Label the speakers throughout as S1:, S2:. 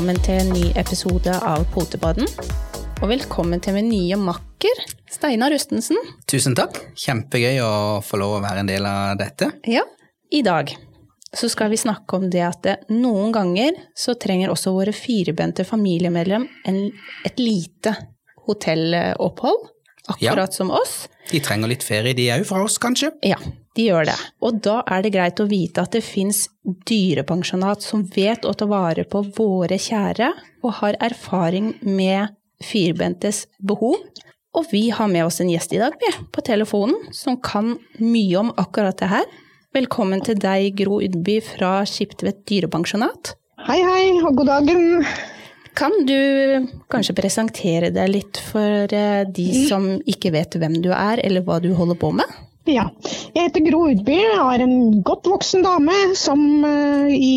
S1: Velkommen til en ny episode av Potepodden. Og velkommen til min nye makker, Steinar Rustensen.
S2: Tusen takk. Kjempegøy å få lov å være en del av dette.
S1: Ja, i dag så skal vi snakke om det at det, noen ganger så trenger også våre firebente familiemedlem en, et lite hotellopphold, akkurat
S2: Ja.
S1: som oss.
S2: De trenger litt ferie, de òg, fra oss, kanskje?
S1: Ja, de gjør det. Og da er det greit å vite at det fins dyrepensjonat som vet å ta vare på våre kjære, og har erfaring med firbentes behov. Og vi har med oss en gjest i dag, vi, på telefonen, som kan mye om akkurat det her. Velkommen til deg, Gro Udby fra Skiptvet dyrepensjonat.
S3: Hei, hei, og god dagen.
S1: Kan du kanskje presentere deg litt for eh, de som ikke vet hvem du er, eller hva du holder på med?
S3: Ja, jeg heter Gro Udby. og er en godt voksen dame som eh, i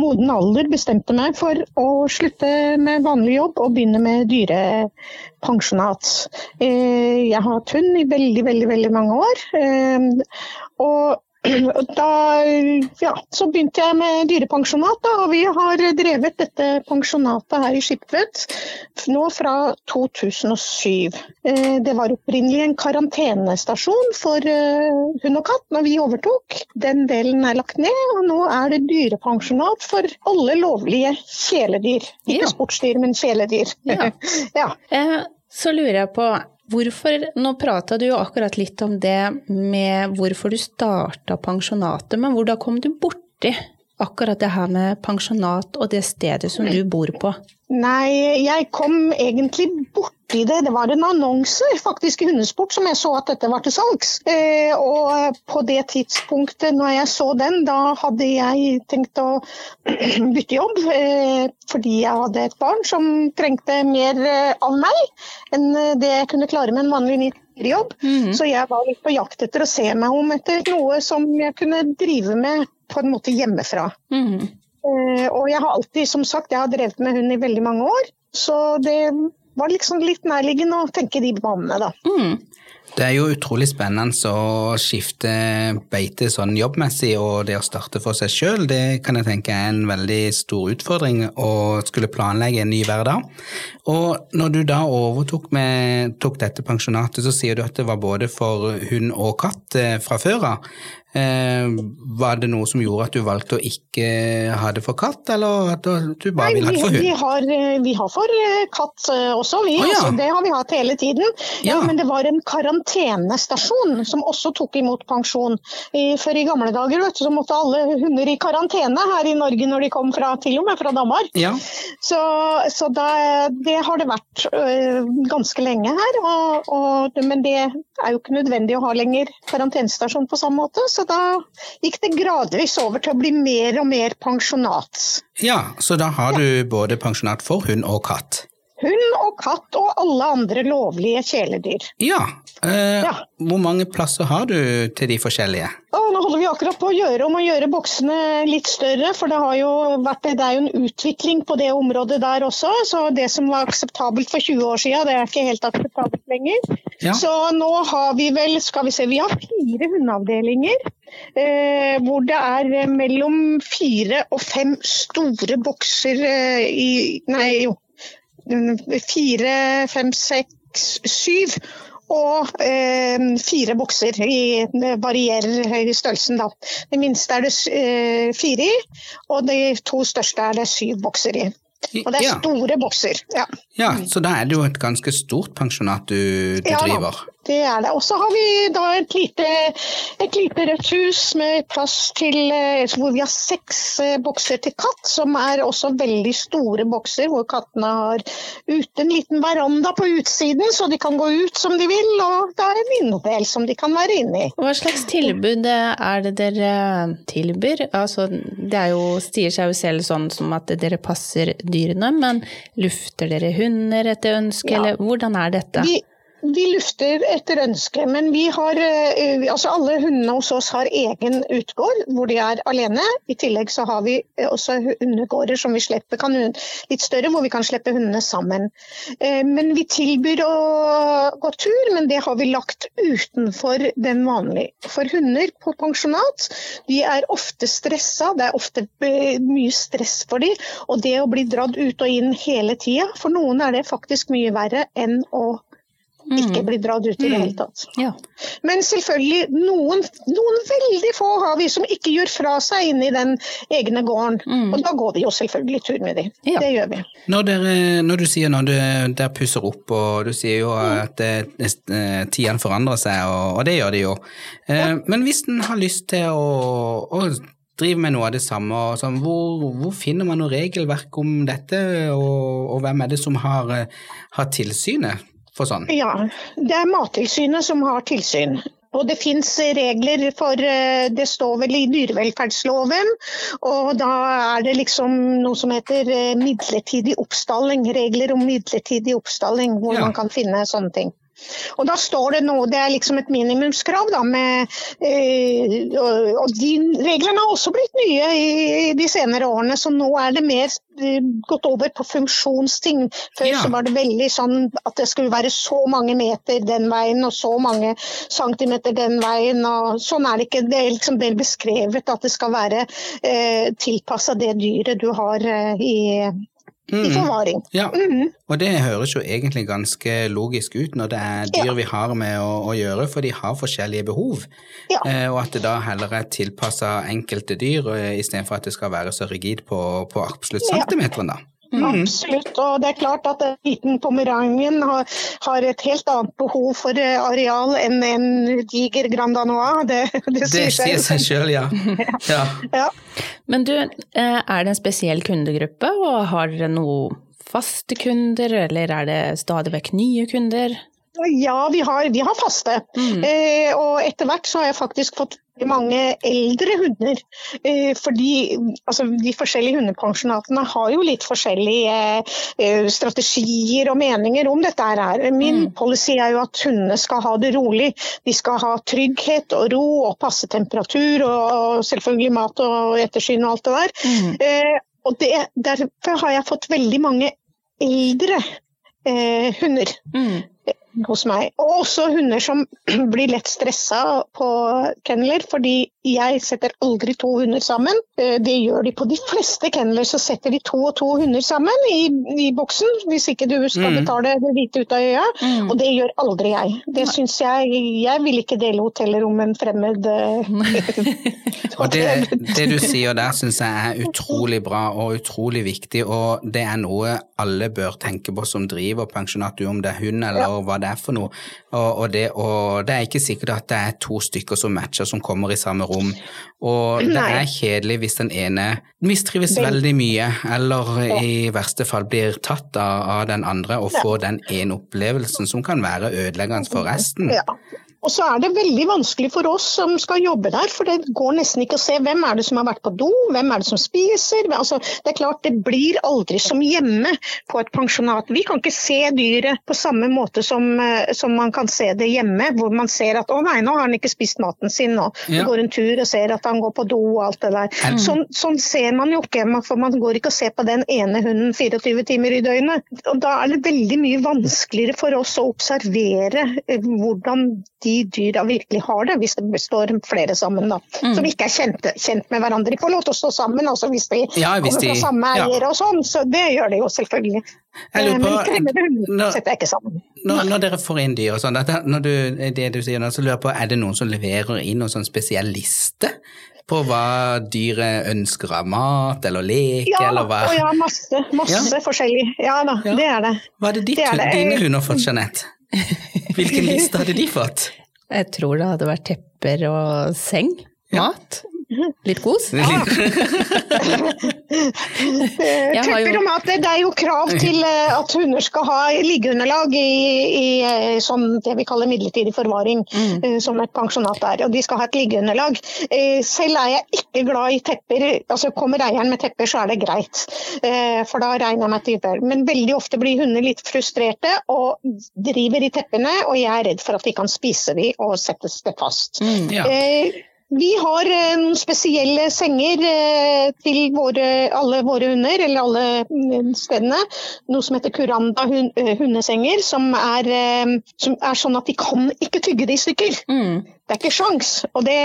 S3: moden alder bestemte meg for å slutte med vanlig jobb og begynne med dyrepensjonat. Eh, jeg har hatt hund i veldig, veldig, veldig mange år. eh, og og da ja, så begynte jeg med dyrepensjonat, da, og vi har drevet dette pensjonatet her i Skiptvet nå fra 2007. Eh, Det var opprinnelig en karantenestasjon for eh, hund og katt når vi overtok. Den delen er lagt ned, og nå er det dyrepensjonat for alle lovlige kjæledyr. Ikke
S1: Ja.
S3: sportsdyr, men kjæledyr.
S1: Ja.
S3: ja.
S1: Eh, Så lurer jeg på hvorfor Nå prata du jo akkurat litt om det med hvorfor du starta pensjonatet, men hvordan kom du borti akkurat det her med pensjonat og det stedet som du bor på?
S3: Nei, jeg kom egentlig borti det. Det var en annonse faktisk i Hundesport som jeg så at dette var til salgs. Eh, og på det tidspunktet når jeg så den, da hadde jeg tenkt å bytte jobb. Eh, fordi jeg hadde et barn som trengte mer eh, av meg enn eh, det jeg kunne klare med en vanlig 9-jobb. Så jeg var litt på jakt etter å se meg om etter noe som jeg kunne drive med på en måte hjemmefra.
S1: Mhm.
S3: Eh, og jeg har alltid, som sagt, jeg har drevet med hund i veldig mange år. Så det var liksom litt nærliggende å tenke de banene, da.
S1: Mm.
S2: Det er jo utrolig spennende å skifte beite sånn jobbmessig, og det å starte for seg sjøl, det kan jeg tenke er en veldig stor utfordring å skulle planlegge en ny hverdag. Og når du da overtok med, tok dette pensjonatet, så sier du at det var både for hund og katt eh, fra før av. Eh, var det noe som gjorde at du valgte å ikke ha det for katt, eller at du bare ville ha det for
S3: hund? vi, har, eh, vi har for eh, katt også, vi.
S2: Oh, ja.
S3: altså, det har vi hatt hele tiden. Ja,
S2: Ja.
S3: Men det var en karantenestasjon som også tok imot pensjon. I, for i gamle dager vet du, så måtte alle hunder i karantene her i Norge når de kom fra, til og med fra Danmark.
S2: Ja.
S3: Så, så da, det har det vært øh, ganske lenge her. Og, og, men det er jo ikke nødvendig å ha lenger karantenestasjon på samme måte. Så da gikk det gradvis over til å bli mer og mer pensjonat.
S2: ja, så da har du både pensjonat for hund og katt.
S3: Hund og katt og alle andre lovlige kjæledyr.
S2: Ja. Eh,
S3: Ja.
S2: Hvor mange plasser har du til de forskjellige?
S3: Og nå holder vi akkurat på å gjøre om å gjøre boksene litt større, for det, har jo vært, det er jo en utvikling på det området der også. Så det som var akseptabelt for 20 år siden, det er ikke helt akseptabelt lenger.
S2: Ja.
S3: Så nå har vi vel, skal vi se, vi har fire hundeavdelinger. Eh, hvor det er mellom fire og fem store bokser eh, i Nei, jo. Fire, fem, seks, syv og eh, fire bokser. I, varierer i størrelsen, da. Det minste er det eh, fire i, og de to største er det syv bokser i. Og det er
S2: Ja.
S3: store bokser. Ja.
S2: Ja, så da er det jo et ganske stort pensjonat du, du
S3: Ja
S2: driver.
S3: Det er det. Og så har vi da et lite, et lite rødt hus med plass til eh, hvor vi har seks eh, bokser til katt, som er også veldig store bokser, hvor kattene har ute en liten veranda på utsiden, så de kan gå ut som de vil, og det er en innedel som de kan være inne i.
S1: Hva slags tilbud er det dere tilbyr? Altså, det jo, sier seg jo selv sånn som at dere passer dyrene, men lufter dere hunder etter ønske,
S3: Ja.
S1: eller hvordan er dette?
S3: Vi, vi lufter etter ønske, men vi har eh, altså alle hundene hos oss har egen utgård hvor de er alene. I tillegg så har vi eh, også hundegårder som vi slipper, kan, litt større, hvor vi kan slippe hundene sammen. Eh, men vi tilbyr å gå tur, men det har vi lagt utenfor den vanlige. For hunder på pensjonat de er ofte stressa, det er ofte mye stress for dem. Og det å bli dratt ut og inn hele tida, for noen er det faktisk mye verre enn å ikke
S1: blir
S3: bli dratt ut i det hele tatt.
S1: Ja.
S3: Men selvfølgelig, noen, noen veldig få har vi som ikke gjør fra seg inne i den egne gården. Og da går vi jo selvfølgelig tur med dem.
S1: Ja.
S3: Det gjør vi.
S2: Når, dere, når du sier når du, der pusser opp, og du sier jo at eh, eh, tidene forandrer seg, og, og det gjør de jo. Ja. Men hvis en har lyst til å, å drive med noe av det samme, og sånn, hvor, hvor finner man noe regelverk om dette, og, og hvem er det som har, eh, har tilsynet for sånn?
S3: Ja, det er Mattilsynet som har tilsyn. Og det fins regler for eh, Det står vel i dyrevelferdsloven. Og da er det liksom noe som heter eh, midlertidig oppstalling. Regler om midlertidig oppstalling, hvor
S2: Ja.
S3: man kan finne sånne ting. Og da står det noe, det er liksom et minimumskrav, da, med eh, og, de reglene har også blitt nye i, i de senere årene, så nå er det mer eh, gått over på funksjonsting. Før
S2: Ja.
S3: så var det veldig sånn at det skulle være så mange meter den veien og så mange centimeter den veien. og Sånn er det ikke. Det er liksom vel beskrevet at det skal være eh, tilpassa det dyret du har eh, i, i forvaring.
S2: Ja,
S3: Mhm.
S2: og det høres jo egentlig ganske logisk ut når det er dyr
S3: Ja.
S2: vi har med å, å gjøre, for de har forskjellige behov.
S3: Ja.
S2: Eh, og at det da heller er tilpassa enkelte dyr, eh, istedenfor at det skal være så rigid på, på absolutt centimeteren, da.
S3: Absolutt. Og det er klart at en liten pomerangen har, har et helt annet behov for eh, areal enn en diger Grand Danois. Det, det,
S2: Det
S3: sier
S2: sier
S3: seg.
S2: selv, ja. ja.
S3: Ja.
S1: Men du, eh, er det en spesiell kundegruppe, og har dere noen faste kunder, eller er det stadig vekk nye kunder?
S3: Ja, vi har, vi har faste. Eh, og etter hvert så har jeg faktisk fått mange eldre hunder. Eh, fordi altså, de forskjellige hundepensjonatene har jo litt forskjellige eh, strategier og meninger om dette her. Min policy er jo at hundene skal ha det rolig. De skal ha trygghet og ro og passe temperatur og selvfølgelig mat og ettersyn og alt det der. Mm. og det, derfor har jeg fått veldig mange eldre eh, hunder
S1: Mm.
S3: Hos meg. Og også hunder som blir lett stressa på kenneler, fordi jeg setter aldri to hunder sammen. Eh, Det gjør de på de fleste kenneler, så setter de to og to hunder sammen i, i boksen, hvis ikke du skal
S2: Mm.
S3: betale det hvite ut av øya.
S1: Mm.
S3: Og det gjør aldri jeg. Det syns jeg Jeg vil ikke dele hotellrom med en fremmed eh,
S2: Og det, det du sier der syns jeg er utrolig bra og utrolig viktig, og det er noe alle bør tenke på som driver pensjonat, om det er hund eller hva det er for noe. Og, og, det, og det er ikke sikkert at det er to stykker som matcher som kommer i samme rom. Og det
S3: Nei.
S2: er kjedelig hvis den ene mistrives veldig mye, eller i verste fall blir tatt av, av den andre og får den ene opplevelsen som kan være ødeleggende for resten.
S3: Ja. Og så er det veldig vanskelig for oss som skal jobbe der, for det går nesten ikke å se hvem er det som har vært på do, hvem er det som spiser. Altså, det er klart det blir aldri som hjemme på et pensjonat. Vi kan ikke se dyret på samme måte som, eh, som man kan se det hjemme, hvor man ser at å nei, nå har han ikke spist maten sin nå. Du
S2: Ja.
S3: går en tur og ser at han går på do og alt det der.
S2: Mm.
S3: Sånn, sånn ser man jo ikke, for man går ikke og ser på den ene hunden 24 timer i døgnet. Og da er det veldig mye vanskeligere for oss å observere eh, hvordan de dyra virkelig har det, hvis det står flere sammen, da. Som ikke er kjent, kjent med hverandre. De får lov til å stå sammen altså, hvis de
S2: Ja, hvis
S3: kommer fra
S2: de-
S3: samme
S2: ja.
S3: eier og sånn, så det gjør de jo selvfølgelig.
S2: Jeg lurer
S3: Eh,
S2: på-
S3: Men setter jeg ikke sammen.
S2: Når, når dere får inn dyr og sånn, når du, det du sier så lurer jeg på, er det noen som leverer inn noen sånn spesiell liste på hva dyret ønsker av mat eller lek,
S3: Ja,
S2: eller hva?
S3: ja, masse, masse forskjellig. Ja da,
S2: Ja.
S3: det er det.
S2: Hva hadde
S3: er det.
S2: dine hunder fått, Jeanette? Hvilken liste hadde de fått?
S1: Jeg tror det hadde vært tepper og seng. Mat. Litt kos? Jeg har jo-
S3: Tepper og mater, det det er jo krav til eh, at hunder skal ha liggeunderlag i, i sånn det vi kaller midlertidig forvaring,
S1: Mm.
S3: eh, som et pensjonat er. Og de skal ha et liggeunderlag. Selv er jeg ikke glad i tepper. altså Kommer eieren med tepper, så er det greit. Eh, For da regner jeg meg til. Men veldig ofte blir hunder litt frustrerte og driver i teppene, og jeg er redd for at de kan spise de og settes det fast.
S1: Mm.
S2: Ja.
S3: Vi har eh, noen spesielle senger eh, til våre, alle våre hunder, eller alle mm, stedene. Noe som heter Kuranda eh, hundesenger, som er, som er sånn at de kan ikke tygge det i stykker.
S1: Mm.
S3: Det er ikke sjans, og det,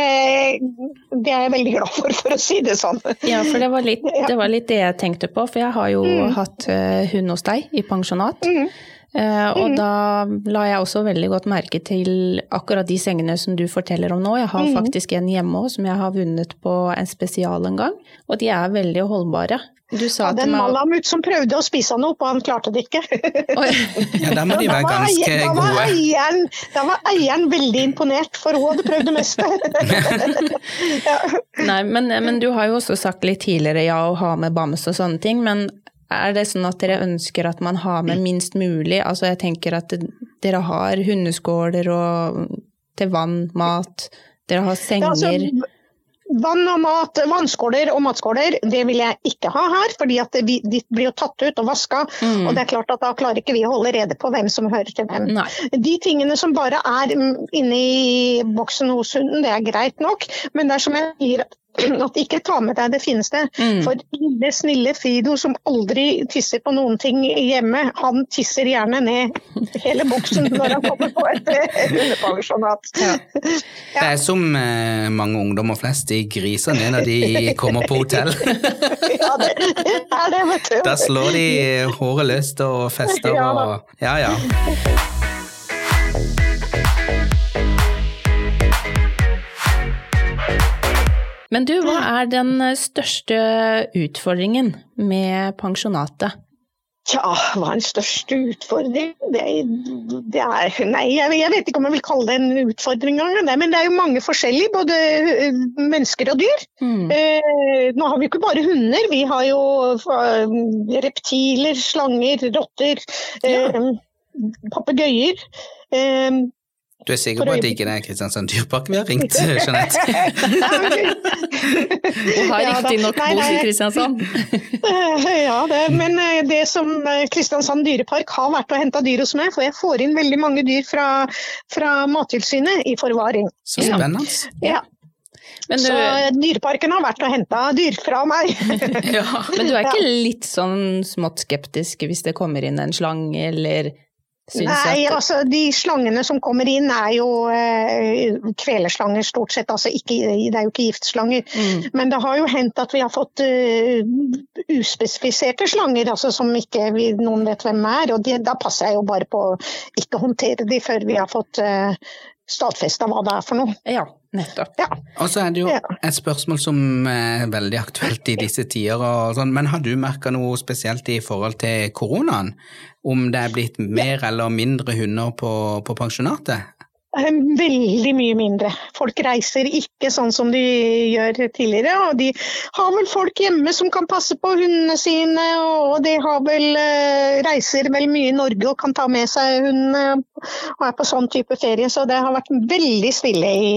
S3: det er jeg veldig glad for, for å si det sånn.
S1: Ja, for det var, litt, det var litt det jeg tenkte på, for jeg har jo hatt eh, hund hos deg i pensjonat.
S3: Mm.
S1: Eh, og da la jeg også veldig godt merke til akkurat de sengene som du forteller om nå. Jeg har faktisk en hjemme også, som jeg har vunnet på en spesial en gang, og de er veldig holdbare. Du sa
S3: Ja,
S1: til
S3: den malamut som prøvde å spise han opp, og han klarte det ikke.
S2: Ja, da må de være ganske
S3: eier- da var
S2: gode.
S3: Eieren, da var eieren veldig imponert, for hun hadde prøvd det meste.
S1: Nei, men, men du har jo også sagt litt tidligere ja å ha med bamse og sånne ting, men er det sånn at dere ønsker at man har med minst mulig? Altså jeg tenker at dere har hundeskåler og til vann, mat, dere har
S3: Ja, altså,
S1: senger.
S3: vann og mat, vannskåler og matskåler, det vil jeg ikke ha her, fordi at vi- de blir jo tatt ut og vaska.
S1: Mm.
S3: Og det er klart at da klarer ikke vi å holde rede på hvem som hører til hvem.
S1: Nei.
S3: De tingene som bare er mm, inne i boksen hos hunden, det er greit nok, men det er som jeg sier at ikke ta med deg det fineste.
S1: Mm.
S3: For lille, snille Fido som aldri tisser på noen ting hjemme, han tisser gjerne ned hele boksen når han kommer på et eh, hundepensjonat.
S1: Ja.
S2: Det er som eh, mange ungdommer flest, de griser ned når de kommer på hotell.
S3: Ja, det er det, vet du.
S2: Da slår de håret løst og fester og Ja, ja.
S1: Men du, hva er den største utfordringen med pensjonatet?
S3: Tja, hva er den største utfordringen? Det, det er Nei, jeg, jeg vet ikke om jeg vil kalle det en utfordring engang. Men det er jo mange forskjellige, både eh, mennesker og dyr.
S1: Mm.
S3: Eh, nå har vi ikke bare hunder, vi har jo eh, reptiler, slanger, rotter, eh, papegøyer. Eh,
S2: Du er sikker på at det ikke er Kristiansand dyrepark vi har ringt, Jeanette?
S1: Og har
S3: Ja
S1: riktignok bos i. Kristiansand.
S3: Eh, Ja, det, men eh, det som eh, Kristiansand dyrepark har vært og henta dyr hos meg, for jeg får inn veldig mange dyr fra, fra Mattilsynet i forvaring.
S2: Så spennende.
S3: Ja.
S1: Men du,
S3: Så dyreparken har vært og henta dyr fra meg.
S1: men du er ikke litt sånn smått skeptisk hvis det kommer inn en slange, eller
S3: Nei,
S1: at
S3: altså de slangene som kommer inn er jo eh, kveleslanger stort sett, altså ikke, det er jo ikke giftslanger.
S1: Mm.
S3: Men det har jo hendt at vi har fått uh, uspesifiserte slanger, altså som ikke vi, noen vet hvem er. Og de, da passer jeg jo bare på å ikke håndtere de før vi har fått uh, stadfesta hva det er for noe.
S1: Ja, nettopp.
S3: Ja.
S2: Og så er det jo
S3: Ja.
S2: et spørsmål som er veldig aktuelt i disse tider, og sånn, men har du merka noe spesielt i forhold til koronaen? Om det er blitt mer eller mindre hunder på, på pensjonatet?
S3: Eh, Veldig mye mindre. Folk reiser ikke sånn som de gjør tidligere. Og de har vel folk hjemme som kan passe på hundene sine, og de har vel, eh, reiser vel mye i Norge og kan ta med seg hundene og er på sånn type ferie. Så det har vært veldig stille i,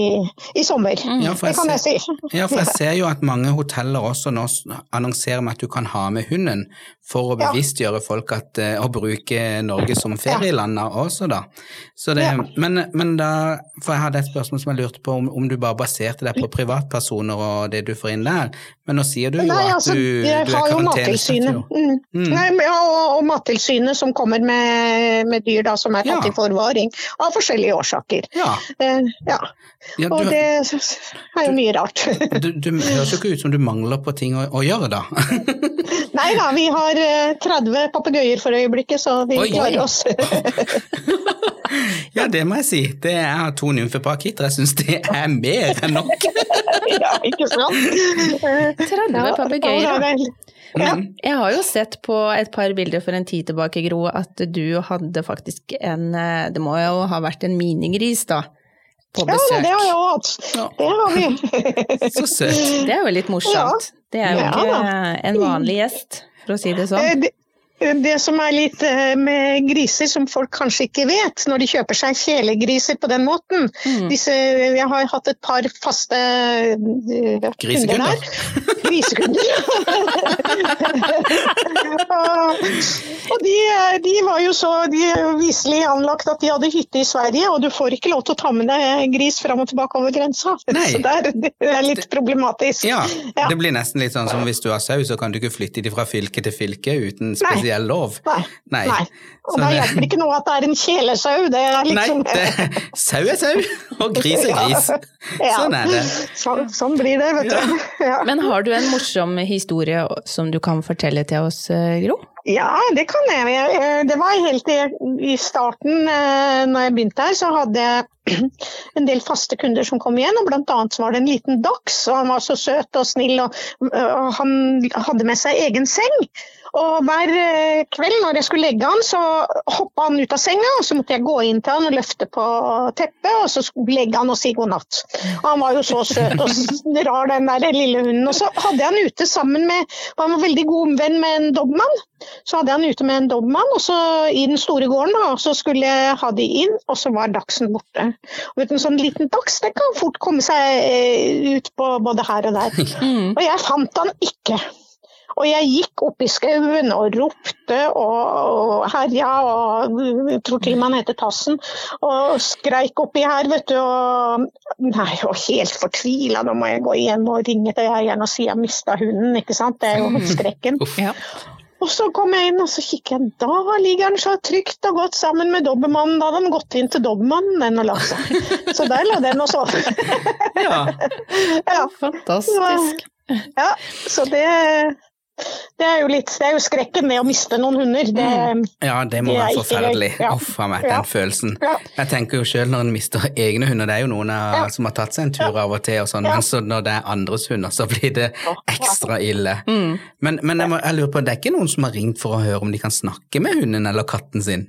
S3: i sommer.
S2: Ja,
S3: Det kan jeg
S2: jeg
S3: si.
S2: Ja, for jeg ser jo at mange hoteller også nå annonserer med at du kan ha med hunden for å bevisstgjøre folk at, eh, å bruke Norge som ferieland også, da. Så det,
S3: Ja.
S2: men, men da, for jeg hadde et spørsmål som jeg lurte på om, om du bare baserte deg på privatpersoner og det du får inn der, men nå sier du jo
S3: Nei,
S2: at
S3: altså,
S2: du, du er.
S3: Mattilsynet. Mm.
S2: Mm.
S3: Nei, ja, og, og Mattilsynet som kommer med, med dyr da, som er tatt
S2: Ja.
S3: i forvaring av forskjellige årsaker.
S2: Ja,
S3: Uh, ja.
S2: ja
S3: Og det er jo mye rart.
S2: du, du høres jo ikke ut som du mangler på ting å, å gjøre, da.
S3: Nei da, vi har eh, 30 papegøyer for øyeblikket, så vi
S2: Oi.
S3: klarer oss.
S2: Ja, det må jeg si. Det er to nymfepakitter. Jeg syns det er mer enn nok.
S3: ja, ikke sant?
S1: 30 papegøyer,
S3: Ja. Ja.
S1: Jeg har jo sett på et par bilder for en tid tilbake, Gro, at du hadde faktisk en eh, Det må jo ha vært en minigris, da. på
S3: Ja,
S1: besøk.
S3: det har jeg hatt.
S2: Ja.
S3: Det har vi.
S2: Så søt.
S1: Det er jo litt morsomt. Det er jo
S3: Ja,
S1: ikke en vanlig gjest, for å si det
S3: Eh,
S1: sånn.
S3: Det, som er litt eh, med griser, som folk kanskje ikke vet, når de kjøper seg kjælegriser på den måten
S1: Mm.
S3: Disse, Jeg har hatt et par faste eh, kunder her. Grisekunder. og og de, de var jo så viselig anlagt at de hadde hytte i Sverige, og du får ikke lov til å ta med deg gris fram og tilbake over grensa.
S2: Nei.
S3: Så der, det er litt problematisk.
S2: Ja,
S3: Ja.
S2: det blir nesten litt sånn som hvis du har sau, så kan du ikke flytte de fra fylke til fylke uten spesiell lov.
S3: Nei.
S2: Nei.
S3: Nei. Og da
S2: det-
S3: hjelper det ikke noe at det er en kjælesau. Det er
S2: Nei,
S3: liksom
S2: det, sau er sau, og gris er gris.
S3: Ja.
S2: Sånn er det.
S3: Sånn, sånn blir det, vet du. Ja.
S1: Men har du en morsom historie som du kan fortelle til oss, eh, Gro?
S3: ja, det kan jeg. Jeg- Det var helt i, starten, eh, når jeg begynte her, så hadde jeg en del faste kunder som kom igjen, og blant annet så var det en liten dachs, og han var så søt og snill, og han hadde med seg egen seng. Og hver eh, kveld når jeg skulle legge han, så hoppa han ut av senga, og så måtte jeg gå inn til han og løfte på teppet, og så legge han og si god natt. Og han var jo så søt og rar, den der lille hunden. Og så hadde jeg han ute sammen med Han var veldig god venn med en dobermann. Så hadde jeg han ute med en dobermann, og så i den store gården, da, og så skulle jeg ha de inn, og så var dachsen borte. Og vet du, En sånn liten dachs det kan fort komme seg eh, ut på både her og der.
S1: Mm.
S3: Og jeg fant han ikke. Og jeg gikk opp i skauen og ropte og, og herja og jeg tror til og med han heter Tassen. Og skreik oppi her, vet du. Og nei, og helt fortvila. Nå må jeg gå hjem og ringe til eieren og si jeg mista hunden, ikke sant. Det er jo skrekken.
S1: Ja.
S3: Og så kom jeg inn og så kikker jeg, da ligger han så trygt og godt sammen med dobermannen. Da hadde han gått inn til dobermannen den og lagt seg. Så der lå den og sov.
S2: Ja.
S3: Ja.
S1: Fantastisk.
S3: Ja, så det, det er jo litt Det er jo skrekken med å miste noen hunder. Det,
S2: ja, det må
S3: Det er
S2: være forferdelig.
S3: gøy. Ja.
S2: Uff a meg,
S3: Ja.
S2: den følelsen.
S3: Ja.
S2: Jeg tenker jo selv når en mister egne hunder, det er jo noen av,
S3: Ja.
S2: som har tatt seg en tur av og til, og sånn,
S3: Ja.
S2: men så når det er andres hunder, så blir det ekstra ille.
S1: Mm.
S2: Men, men jeg, må, jeg lurer på, det er ikke noen som har ringt for å høre om de kan snakke med hunden eller katten sin?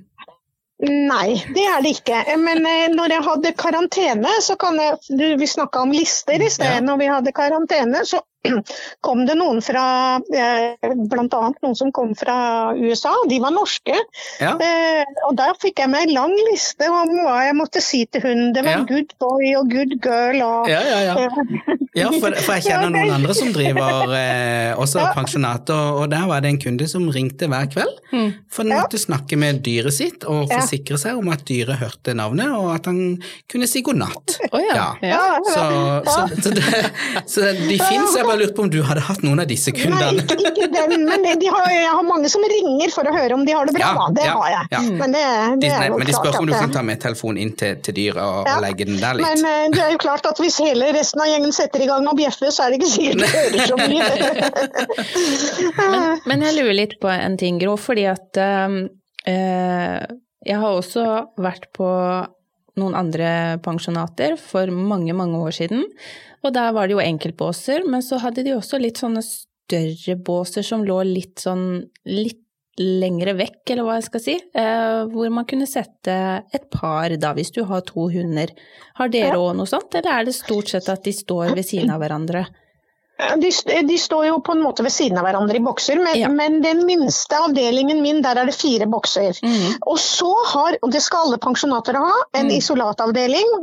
S3: nei, det er det ikke. Men eh, når jeg hadde karantene, så kan jeg du, Vi snakka om lister i sted.
S2: Ja.
S3: Når vi hadde karantene, så kom det noen fra eh, Bl.a. noen som kom fra USA. De var norske.
S2: Ja.
S3: Eh, og der fikk jeg meg en lang liste om hva jeg måtte si til hunden. Det var
S2: Ja.
S3: good boy og good girl og
S2: Ja, ja, ja. Ja, for, for jeg kjenner noen andre som driver eh, også
S3: Ja.
S2: pensjonat, og, og der var det en kunde som ringte hver kveld.
S1: Mm.
S2: For han
S3: Ja.
S2: måtte snakke med dyret sitt og forsikre seg om at dyret hørte navnet, og at han kunne si god natt.
S1: Oh, ja.
S2: Ja.
S1: ja.
S3: Ja,
S2: Så, så, så, det, så de fins, jeg bare lurte på om du hadde hatt noen av disse
S3: Nei,
S2: kundene.
S3: ikke, ikke den, men de har, jeg har mange som ringer for å høre om de har det bra.
S2: Ja,
S3: da. Det
S2: ja,
S3: har jeg.
S2: ja.
S3: Men det, det
S2: De,
S3: er jo
S2: men de
S3: klart
S2: om du kan ta med telefonen inn til, til dyret og,
S3: Ja.
S2: og legge den der litt.
S3: Men eh, det er jo klart at hvis hele resten av gjengen setter i gang og bjeffer, så er det ikke sikkert de hører så mye.
S1: Men, men jeg lurer litt på en ting, Gro, fordi at eh, jeg har også vært på noen andre pensjonater for mange, mange år siden. Og der var det jo enkeltbåser, men så hadde de også litt sånne større båser som lå litt sånn litt lengre vekk, eller hva jeg skal si, eh, hvor man kunne sette et par da, hvis du har to hunder. Har dere òg noe sånt, eller er det stort sett at de står ved siden av hverandre?
S3: De, de står jo på en måte ved siden av hverandre i bokser, men,
S1: Ja.
S3: men den minste avdelingen min, der er det fire bokser.
S1: Mm.
S3: Og så har, og det skal alle pensjonater ha, en
S1: Mm.
S3: isolatavdeling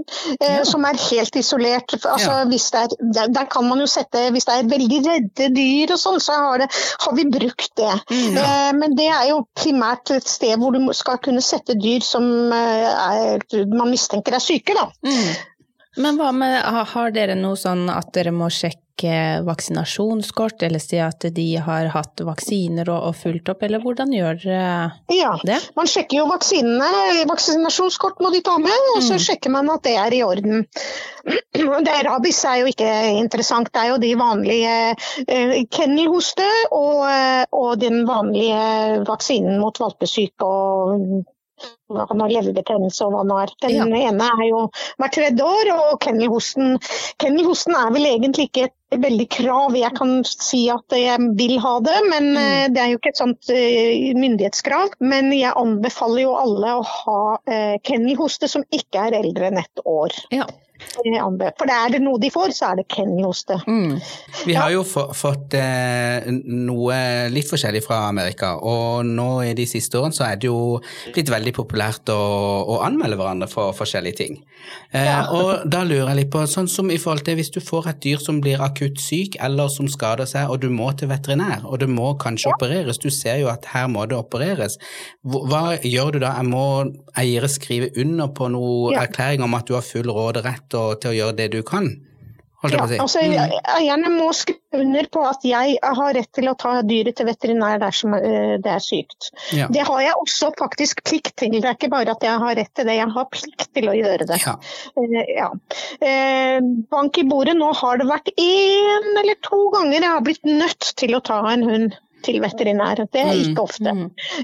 S3: eh,
S1: Ja.
S3: som er helt isolert. Altså,
S2: Ja.
S3: hvis det er, der, der kan man jo sette, hvis det er veldig redde dyr og sånn, så har, det, har vi brukt det.
S1: Mm.
S3: Eh, men det er jo primært et sted hvor du skal kunne sette dyr som eh, er, man mistenker er syke, da.
S1: Mm. Men hva med, har dere noe sånn at dere må sjekke vaksinasjonskort, eller si at de har hatt vaksiner og, og fulgt opp, eller hvordan gjør dere
S3: Ja.
S1: det?
S3: Man sjekker jo vaksinene, vaksinasjonskort må de ta med, og så
S1: Mm.
S3: sjekker man at det er i orden. Det Rabies er jo ikke interessant, det er jo de vanlige eh, kennelhoste og, eh, og den vanlige vaksinen mot valpesyke og hva kan være leverbetennelse og hva nå er. Den
S1: Ja.
S3: ene er jo hvert tredje år, og kennelhosten Kennelhosten er vel egentlig ikke et veldig krav. Jeg kan si at jeg vil ha det, men
S1: Mm.
S3: eh, det er jo ikke et sånt eh, myndighetskrav. Men jeg anbefaler jo alle å ha eh, kennelhoste som ikke er eldre enn ett år.
S1: Ja.
S3: For det er det noe de får, så er det det. Mm.
S2: Vi har jo fått eh, noe litt forskjellig fra Amerika, og nå i de siste årene så er det jo blitt veldig populært å, å anmelde hverandre for forskjellige ting. Eh, ja. Og da lurer jeg litt på, sånn som i forhold til hvis du får et dyr som blir akutt syk eller som skader seg, og du må til veterinær, og det må kanskje ja. opereres, du ser jo at her må det opereres. Hva gjør du da? Jeg må eiere skrive under på noe ja. erklæring om at du har full råderett til å gjøre det du kan?
S3: Ja, altså, jeg, Eierne må skrive under på at jeg har rett til å ta dyret til veterinær dersom eh, det er sykt. Ja. Det har jeg også faktisk plikt til. Det er ikke bare at jeg har rett til det, jeg har plikt til å gjøre det. Ja. Uh, ja. Uh, bank i bordet, nå har det vært én eller to ganger jeg har blitt nødt til å ta en hund til veterinær. Det er ikke mm. ofte.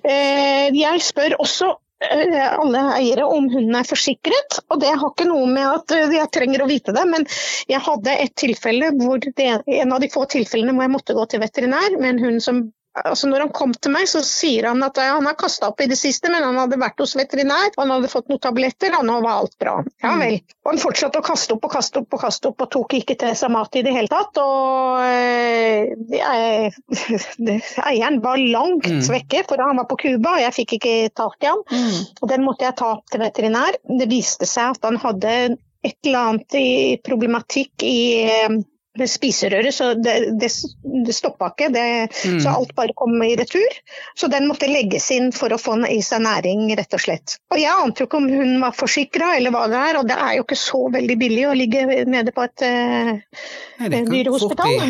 S3: Uh, jeg spør også alle eiere om hunden er forsikret. Og det har ikke noe med at eh, jeg trenger å vite det, men jeg hadde et tilfelle hvor det, en av de få tilfellene hvor jeg måtte gå til veterinær med en hund som altså Når han kom til meg, så sier han at han har kasta opp i det siste, men han hadde vært hos veterinær, han hadde fått noen tabletter, og nå var alt bra. Ja vel. Og han fortsatte å kaste opp og kaste opp og kaste opp, og tok ikke til seg mat i det hele tatt. Og øh, jeg, eieren var langt mm. vekke, for han var på Cuba, og jeg fikk ikke tak i han. Mm. Og den måtte jeg ta opp til veterinær. Det viste seg at han hadde et eller annet i problematikk i øh, spiserøret, så det, det, det stoppa ikke. Det, mm. Så alt bare kom i retur. Så den måtte legges inn for å få i seg næring, rett og slett. Og jeg ante jo ikke om hun var forsikra eller hva det er, og det er jo ikke så veldig billig å ligge nede på et uh, dyrehospital.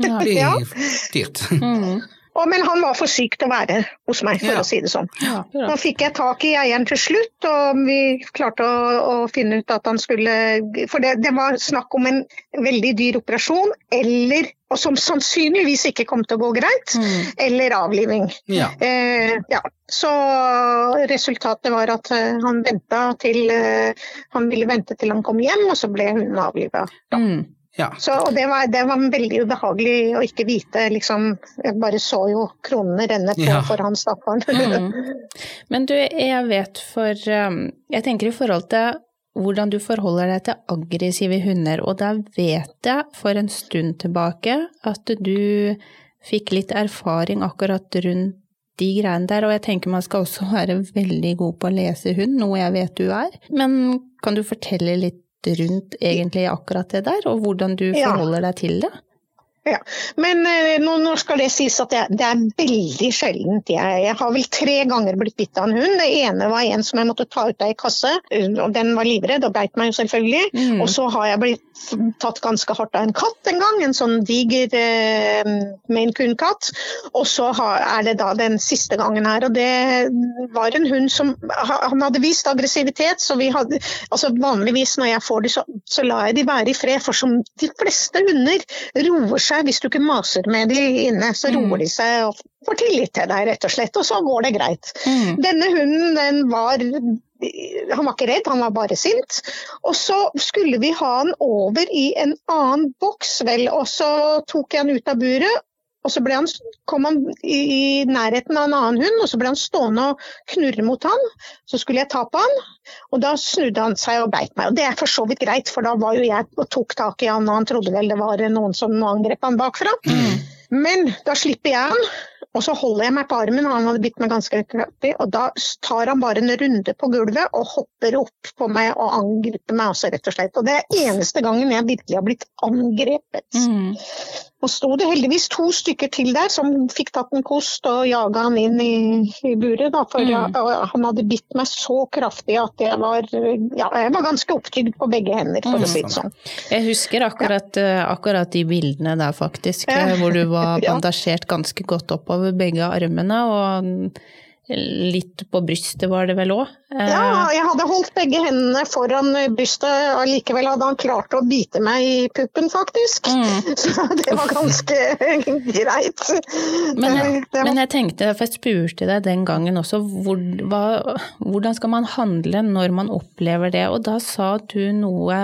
S2: Det er dyrt. Mm.
S3: Og, men han var for syk til å være hos meg, for ja. å si det sånn. Ja, Nå fikk jeg tak i eieren til slutt, og vi klarte å, å finne ut at han skulle For det, det, var snakk om en veldig dyr operasjon, eller og som sannsynligvis ikke kom til å gå greit, mm. eller avliving. Ja. Eh, ja. Så resultatet var at uh, han venta til uh, Han ville vente til han kom hjem, og så ble hun avliva. Mm. Ja. Så, og det var, det var, veldig ubehagelig å ikke vite, liksom. Jeg bare så jo kronene renne på ja. for han stakkaren. mm.
S1: Men du, jeg vet for um, Jeg tenker i forhold til hvordan du forholder deg til aggressive hunder, og da vet jeg for en stund tilbake at du fikk litt erfaring akkurat rundt de greiene der, og jeg tenker man skal også være veldig god på å lese hund, noe jeg vet du er. Men kan du fortelle litt rundt egentlig akkurat det der, og hvordan du forholder deg til det?
S3: Ja, Men eh, nå, nå, skal det sies at det, det er veldig sjeldent. Jeg, jeg, har vel tre ganger blitt bitt av en hund. Det ene var en som jeg måtte ta ut av ei kasse, og den var livredd og beit meg jo selvfølgelig. Mm. Og så har jeg blitt tatt ganske hardt av en katt en gang, en sånn diger eh, Maine Coon-katt. Og så er det da den siste gangen her, og det var en hund som Han hadde vist aggressivitet, så vi hadde altså Vanligvis når jeg får de, så, så lar jeg de være i fred, for som de fleste hunder roer seg. Hvis du ikke maser med de inne, så roer mm. de seg og får tillit til deg, rett og slett. Og så går det greit. Mm. Denne hunden, den var han var ikke redd, han var bare sint. Og så skulle vi ha han over i en annen boks, vel. Og så tok jeg han ut av buret, og så han, kom han i, nærheten av en annen hund, og så ble han stående og knurre mot han. Så skulle jeg ta på han, og da snudde han seg og beit meg. Og det er for så vidt greit, for da var jo jeg og tok tak i han, og han trodde vel det var noen som angrep han bakfra. Mm. Men da slipper jeg han, og så holder jeg meg på armen, han hadde bitt meg ganske kraftig, og da tar han bare en runde på gulvet og hopper opp på meg og angriper meg også, rett og slett. Og det er eneste gangen jeg virkelig har blitt angrepet. Mm. Og sto det heldigvis to stykker til der som fikk tatt en kost og jaga han inn i, i buret. Da, for mm. jeg, han hadde bitt meg så kraftig at jeg var, ja, jeg var ganske opptygd på begge hender, for mm. å si det sånn.
S1: Jeg husker akkurat, ja. Eh, akkurat de bildene der, faktisk, hvor du var bandasjert ganske godt oppover begge armene. og Litt på brystet var det vel òg?
S3: Ja, eh, jeg hadde holdt begge hendene foran brystet, og likevel hadde han klart å bite meg i puppen, faktisk. Mm. Så det var ganske greit.
S1: Men jeg, men jeg, tenkte, for jeg spurte deg den gangen også, hvor, hva, hvordan skal man handle når man opplever det? Og da sa du noe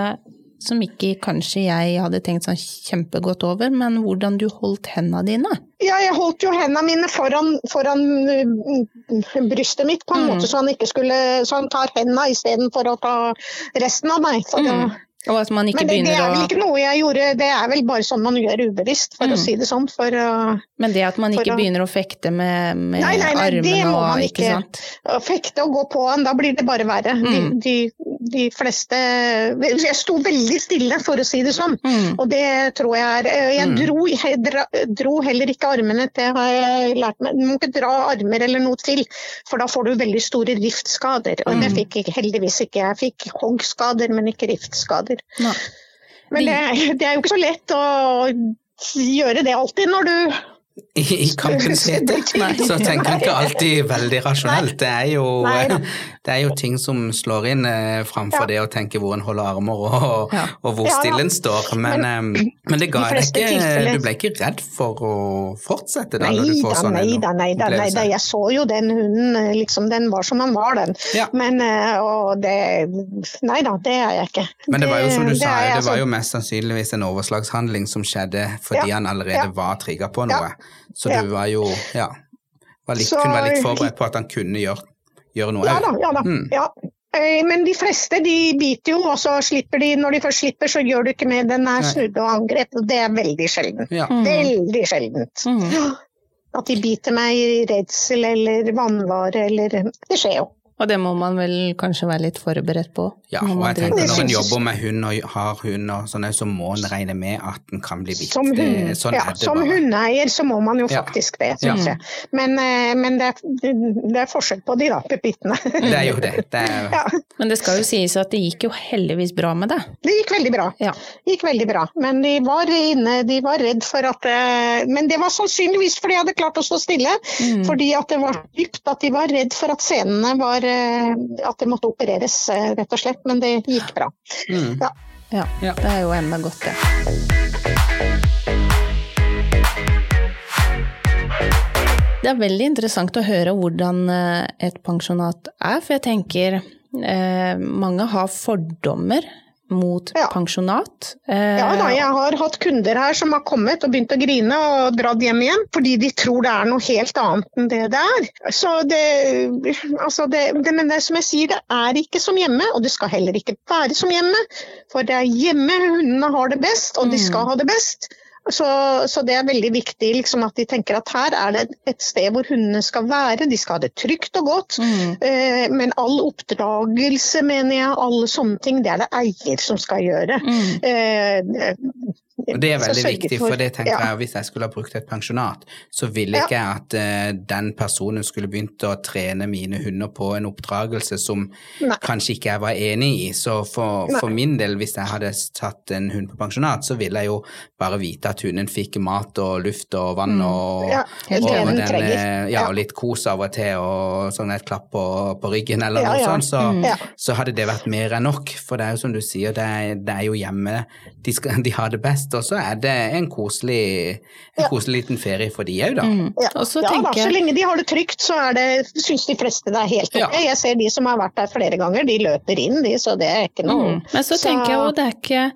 S1: som ikke kanskje jeg hadde tenkt sånn kjempegodt over, men hvordan du holdt hendene dine?
S3: Ja, jeg holdt jo hendene mine foran, foran uh, brystet mitt på en mm. måte, så han ikke skulle Så han tar hendene istedenfor å ta resten av meg. For mm.
S1: Ikke
S3: Men det, det er vel ikke noe jeg gjorde, det er vel bare sånn man gjør ubevisst, for
S1: Mm.
S3: å si det sånn. For uh,
S1: Men det at man ikke
S3: å-
S1: begynner å fekte med, med
S3: Nei, nei, nei, det
S1: armene og ikke sant.
S3: å fekte og gå på han, da blir det bare verre.
S1: Mm.
S3: De, de, de fleste Jeg sto veldig stille, for å si det sånn.
S1: Mm.
S3: Og det tror jeg er eh, Jeg
S2: Mm.
S3: dro, jeg dra, dro heller ikke armene, til, har jeg lært meg. Du må ikke dra armer eller noe til, for da får du veldig store riftskader. Og det
S1: Mm.
S3: fikk jeg heldigvis ikke. Jeg fikk hoggskader, men ikke riftskader. Men det, det er jo ikke så lett å gjøre det alltid når du
S2: I, i kampens hete så tenker en ikke alltid veldig rasjonelt. Det er jo, det er jo ting som slår inn eh, framfor
S3: Ja.
S2: det å tenke hvor en holder armer og, og hvor
S3: Ja da.
S2: stille en står. Men, eh, men det ga deg ikke
S3: tilfeller-
S2: Du ble ikke redd for å fortsette da,
S3: Nei
S2: når du får
S3: da,
S2: sånn
S3: nei da, nei da, nei da. Jeg så jo den hunden, eh, liksom, den var som den var, den.
S2: Ja.
S3: Men eh, og det Nei da, det er jeg ikke.
S2: Men det var jo som du sa,
S3: er
S2: det var
S3: altså-
S2: jo mest sannsynligvis en overslagshandling som skjedde fordi han allerede var trigga på noe. Så
S3: Ja.
S2: du var jo ja, var litt,
S3: Så-
S2: kunne være litt forberedt på at han kunne gjøre, gjøre noe.
S3: Ja da, ja da.
S2: Mm.
S3: Ja. Eh, Men de fleste de biter jo, og så slipper de Når de først slipper, så gjør du ikke mer. Den er snudd og angrep, og det er veldig sjeldent.
S2: Ja.
S1: Mm.
S3: Veldig sjeldent.
S1: Mm.
S3: At de biter meg i redsel eller vannvare eller Det skjer jo.
S1: Og det må man vel kanskje være litt forberedt på.
S2: Ja, og jeg tenker når en jobber med hund og har hund og sånne, så må en regne med at en kan bli bitt.
S3: Som, hund,
S2: Sånn
S3: ja, som hundeeier så må man jo
S2: Ja.
S3: faktisk det,
S2: Ja.
S3: jeg. Men, eh, men det, er, det er forskjell på de da, pepitene.
S2: Det er jo det. det er,
S3: Ja,
S1: Men det skal jo sies at det gikk jo heldigvis bra med det.
S3: det gikk veldig bra.
S1: Ja.
S3: gikk veldig bra. Men de var inne, de var redd for at eh, Men det var sannsynligvis fordi jeg hadde klart å stå stille.
S1: Mm.
S3: Fordi at det var dypt, at de var redd for at scenene var At det måtte opereres, eh, rett og slett. Men det gikk bra.
S2: mm.
S3: Ja.
S1: Ja,
S2: Ja.
S1: det er jo enda godt, det. Det er veldig interessant å høre hvordan eh, et pensjonat er, for jeg tenker eh, mange har fordommer mot
S3: Ja.
S1: pensjonat. Eh,
S3: Ja da, jeg har hatt kunder her som har kommet og begynt å grine og dratt hjem igjen, fordi de tror det er noe helt annet enn det det er. Så det, altså det, det, men det som jeg sier, det er ikke som hjemme, og det skal heller ikke være som hjemme. For det er hjemme hundene har det best, og de
S1: Mm.
S3: skal ha det best. Så, så det er veldig viktig liksom, at de tenker at her er det et sted hvor hundene skal være. De skal ha det trygt og godt.
S1: Mm.
S3: Eh, men all oppdragelse, mener jeg, alle sånne ting, det er det eier som skal gjøre.
S1: Mm.
S3: Eh,
S2: Og det er veldig viktig, for det tenker jeg, hvis jeg skulle ha brukt et pensjonat, så ville ikke jeg at eh, den personen skulle begynt å trene mine hunder på en oppdragelse som
S3: Nei.
S2: kanskje ikke jeg var enig i. Så for, for min del, hvis jeg hadde tatt en hund på pensjonat, så ville jeg jo bare vite at hunden fikk mat og luft og vann og,
S3: Mm. Ja,
S1: helt
S2: og,
S3: den
S2: eh, ja,
S3: Ja.
S2: og litt kos av og til og sånn et klapp på, på ryggen eller
S3: Ja,
S2: noe
S3: ja.
S2: sånt, så,
S1: Mm.
S3: Ja.
S2: så hadde det vært mer enn nok. For det er jo som du sier, det er, det er jo hjemme de, skal, de har det best, og så er det en koselig, en
S3: Ja.
S2: koselig liten ferie for de òg, da.
S1: Mm.
S3: Ja,
S1: Og så
S3: ja da, så lenge de har det trygt, så er det, syns de fleste det er helt ok.
S2: Ja.
S3: Jeg ser de som har vært der flere ganger, de løper inn, de, så det er ikke noe
S1: Mm. Men så tenker jeg jo det er ikke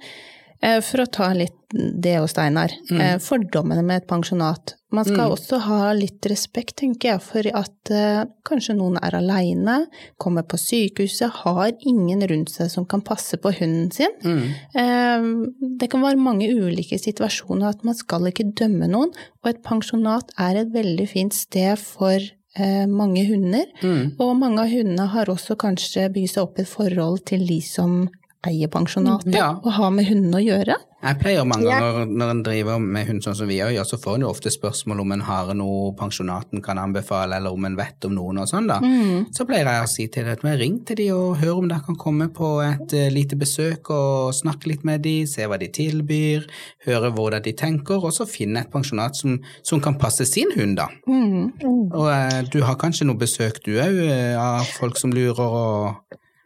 S1: For å ta litt det og Steinar. Mm. Fordommene med et pensjonat. Man skal
S2: Mm.
S1: også ha litt respekt, tenker jeg, for at uh, kanskje noen er aleine, kommer på sykehuset, har ingen rundt seg som kan passe på hunden sin.
S2: Mm.
S1: Uh, Det kan være mange ulike situasjoner, at man skal ikke dømme noen. Og et pensjonat er et veldig fint sted for eh, mange hunder.
S2: Mm.
S1: Og mange av hundene har også kanskje bygd seg opp et forhold til de som eier pensjonatet,
S2: Ja.
S1: og har med hundene å gjøre.
S2: Jeg pleier mange
S3: Ja.
S2: ganger når en driver med hund sånn som vi gjør, så får en jo ofte spørsmål om en har noe pensjonaten kan anbefale, eller om en vet om noen og sånn, da.
S1: Mm.
S2: Så pleier jeg å si til dem at ring til dem og hør om dere kan komme på et uh, lite besøk og snakke litt med dem, se hva de tilbyr, høre hvordan de tenker, og så finne et pensjonat som, som kan passe sin hund, da.
S1: Mm.
S2: Og uh, du har kanskje noe besøk du òg, av folk som lurer og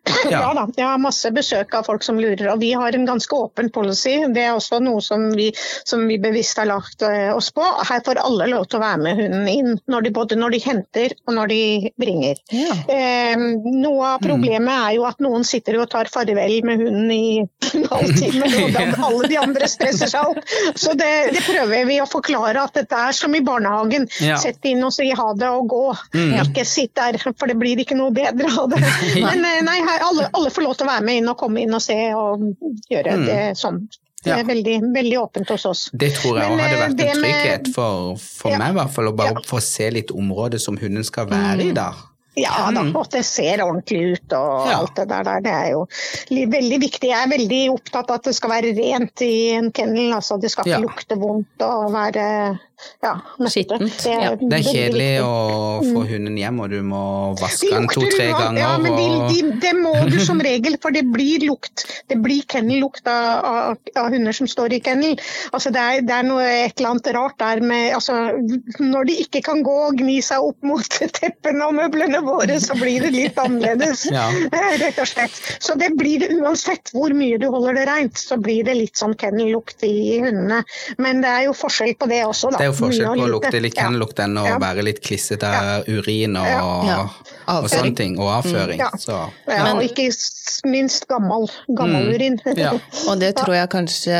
S3: Ja.
S2: Ja.
S3: da, jeg har masse besøk av folk som lurer, og vi har en ganske åpen policy. Det er også noe som vi, som vi bevisst har lagt eh, oss på. Her får alle lov til å være med hunden inn, når de, både når de henter og når de bringer.
S1: Ja.
S3: Eh, noe av problemet er jo at noen sitter og tar farvel med hunden i en halvtime, og alle de andre stresser seg opp. Så det, det prøver vi å forklare at dette er som i barnehagen.
S2: Ja.
S3: Sett inn og si ha det og gå.
S2: Mm.
S3: Ikke sitt der, for det blir ikke noe bedre av det. Men eh, nei, her alle, alle, får lov til å være med inn og komme inn og se og gjøre mm. det sånn. Det er ja. veldig, veldig, åpent hos oss.
S2: Det tror jeg òg hadde vært en trygghet for, for ja. meg, i hvert fall. Å bare ja. få se litt området som hunden skal være mm. i da.
S3: Ja da, og det ser ordentlig ut og ja. alt det der. Det er jo veldig viktig. Jeg er veldig opptatt av at det skal være rent i en kennel. Altså, det skal ikke ja. lukte vondt og være ja,
S1: skittent.
S2: Det, ja. det, er kjedelig å få hunden hjem, og du må vaske den to-tre ganger.
S3: Ja, men de, de, det må du som regel, for det blir lukt. Det blir kennellukt av, av, av, hunder som står i kennel. Altså, det, er, det er noe et eller annet rart der med altså, Når de ikke kan gå og gni seg opp mot teppene og møblene våre, så blir det litt annerledes, ja. Rett og slett. Så det blir det uansett hvor mye du holder det rent, så blir det litt sånn kennellukt i hundene. Men det er jo forskjell på det også, da
S2: det er jo forskjell på å lukte litt kennellukt enn å være litt klissete urin og, og, sånne ting, og avføring.
S3: Ja, og ikke minst gammel, gammel mm. urin.
S1: og det tror jeg kanskje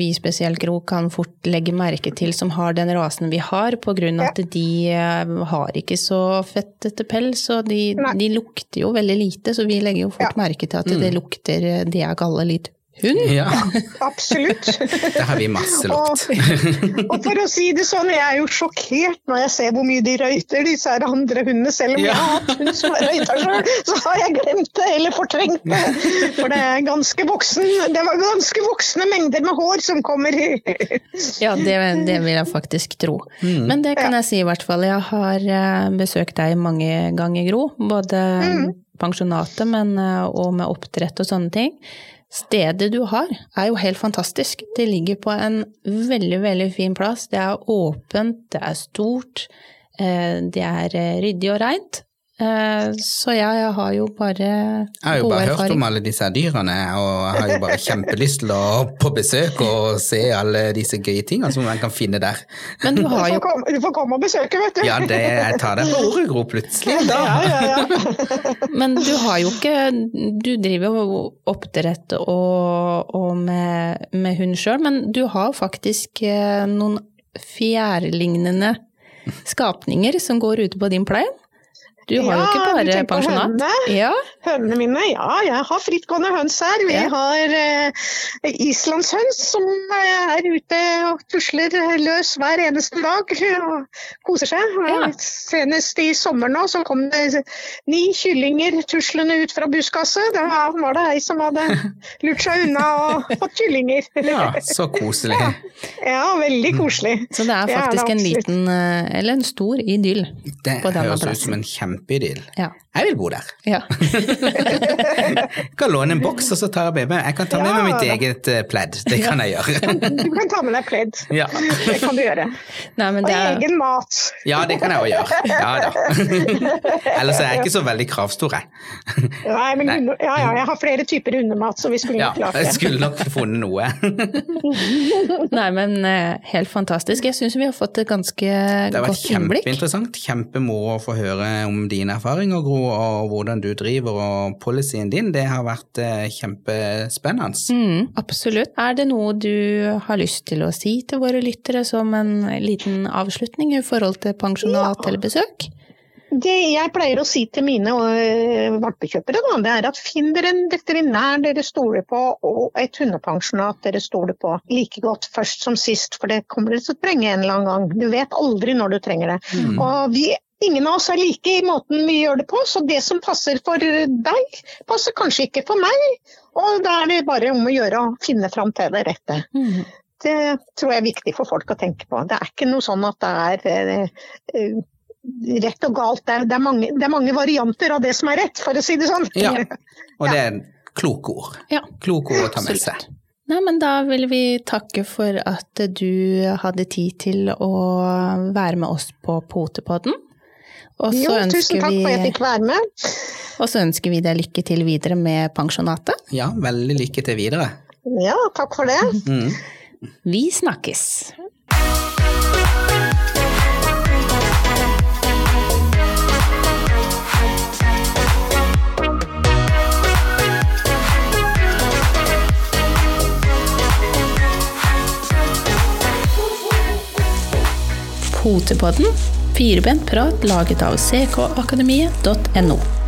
S1: vi spesielt, Gro, kan fort legge merke til som har den rasen vi har, på grunn av at de eh, har ikke så fettete pels, og de, de, lukter jo veldig lite, så vi legger jo fort merke til at det mm. lukter det jeg kaller litt Hund?
S2: Ja.
S3: Absolutt.
S2: Det har vi masse lukt.
S3: og, og, for å si det sånn, jeg er jo sjokkert når jeg ser hvor mye de røyter, disse her andre hundene. Selv om ja. jeg har hatt hund som har røyta sjøl, så har jeg glemt det eller fortrengt det. For det er ganske voksen, det var ganske voksne mengder med hår som kommer i
S1: Ja, det, det, vil jeg faktisk tro. Mm. Men det kan jeg si i hvert fall. Jeg har eh, besøkt deg mange ganger, Gro. Både mm. pensjonatet men, eh, og med oppdrett og sånne ting. Stedet du har, er jo helt fantastisk. Det ligger på en veldig, veldig fin plass. Det er åpent, det er stort, eh, det er eh, ryddig og reint. Eh, så ja, jeg har jo bare
S2: Jeg har jo bare hørt om alle disse dyrene, og jeg har jo bare kjempelyst til å på besøk og se alle disse gøye tingene som man kan finne der.
S3: Men du har jo Du får komme, du får komme og besøke, vet du.
S2: Ja, det, jeg tar deg på ordet, Gro, plutselig. Da. Ja, ja,
S1: ja. Men du har jo ikke Du driver jo oppdrett og, og med, med hund sjøl, men du har faktisk eh, noen fjærlignende skapninger som går ute på din pleie? Du har ja, jo ikke bare pensjonat. Hønene.
S3: Ja. hønene mine, ja. Jeg har frittgående høns her. Vi ja. har eh, islandshøns som er ute og tusler løs hver eneste dag og koser seg. Ja. Senest i sommer nå så kom det ni kyllinger tuslende ut fra buskaset. Da var det ei som hadde lurt seg unna og fått kyllinger.
S2: Ja, så koselig.
S3: Ja, veldig koselig.
S1: Så det er faktisk det er en liten, eh, eller en stor idyll på denne plassen. Det høres ut
S2: som en kjempe kjempeidyll.
S1: Ja.
S2: Jeg vil bo der.
S1: Ja.
S2: jeg kan låne en boks, og så tar jeg med Jeg kan ta med ja, meg mitt eget uh, pledd. Det kan jeg gjøre.
S3: du kan ta med deg pledd. Ja. Det kan du gjøre. Nei, og er... egen mat.
S2: Ja, det kan jeg òg gjøre. Ja da. Ellers er jeg ikke så veldig kravstor, jeg.
S3: Nei, men Nei. ja, ja, jeg har flere typer hundemat, så vi skulle nok klart
S2: det. Jeg skulle nok funnet noe.
S1: Nei, men uh, helt fantastisk. Jeg syns vi har fått et ganske godt innblikk.
S2: Det har vært kjempeinteressant. Kjempemoro å få høre om dine erfaringer, Gro og hvordan du driver og policyen din, det har vært eh, kjempespennende.
S1: Mm, absolutt. Er det noe du har lyst til å si til våre lyttere som en liten avslutning i forhold til pensjonat ja. eller besøk?
S3: Det jeg pleier å si til mine uh, valpekjøpere, da, det er at finn dere en veterinær dere stoler på, og et hundepensjonat dere stoler på. Like godt først som sist, for det kommer dere til å trenge en eller annen gang. Du vet aldri når du trenger det. Mm. Og vi Ingen av oss er like i måten vi gjør det på, så det som passer for deg, passer kanskje ikke for meg. Og da er det bare om å gjøre å finne fram til det rette. Mm. Det tror jeg er viktig for folk å tenke på. Det er ikke noe sånn at det er uh, rett og galt. Det er, det, er mange, det er, mange, varianter av det som er rett, for å si det sånn.
S2: Ja, og det er kloke ord. Ja. Kloke ord å ta med seg.
S1: Nei, men da vil vi takke for at du hadde tid til å være med oss på Potepodden.
S3: Og jo, tusen takk for at jeg fikk være med.
S1: Og så ønsker vi deg lykke til videre med pensjonatet.
S2: Ja, veldig lykke til videre.
S3: Ja, takk for det. Mm.
S1: Vi snakkes. Potepodden Firebent prat laget av ckakademiet.no.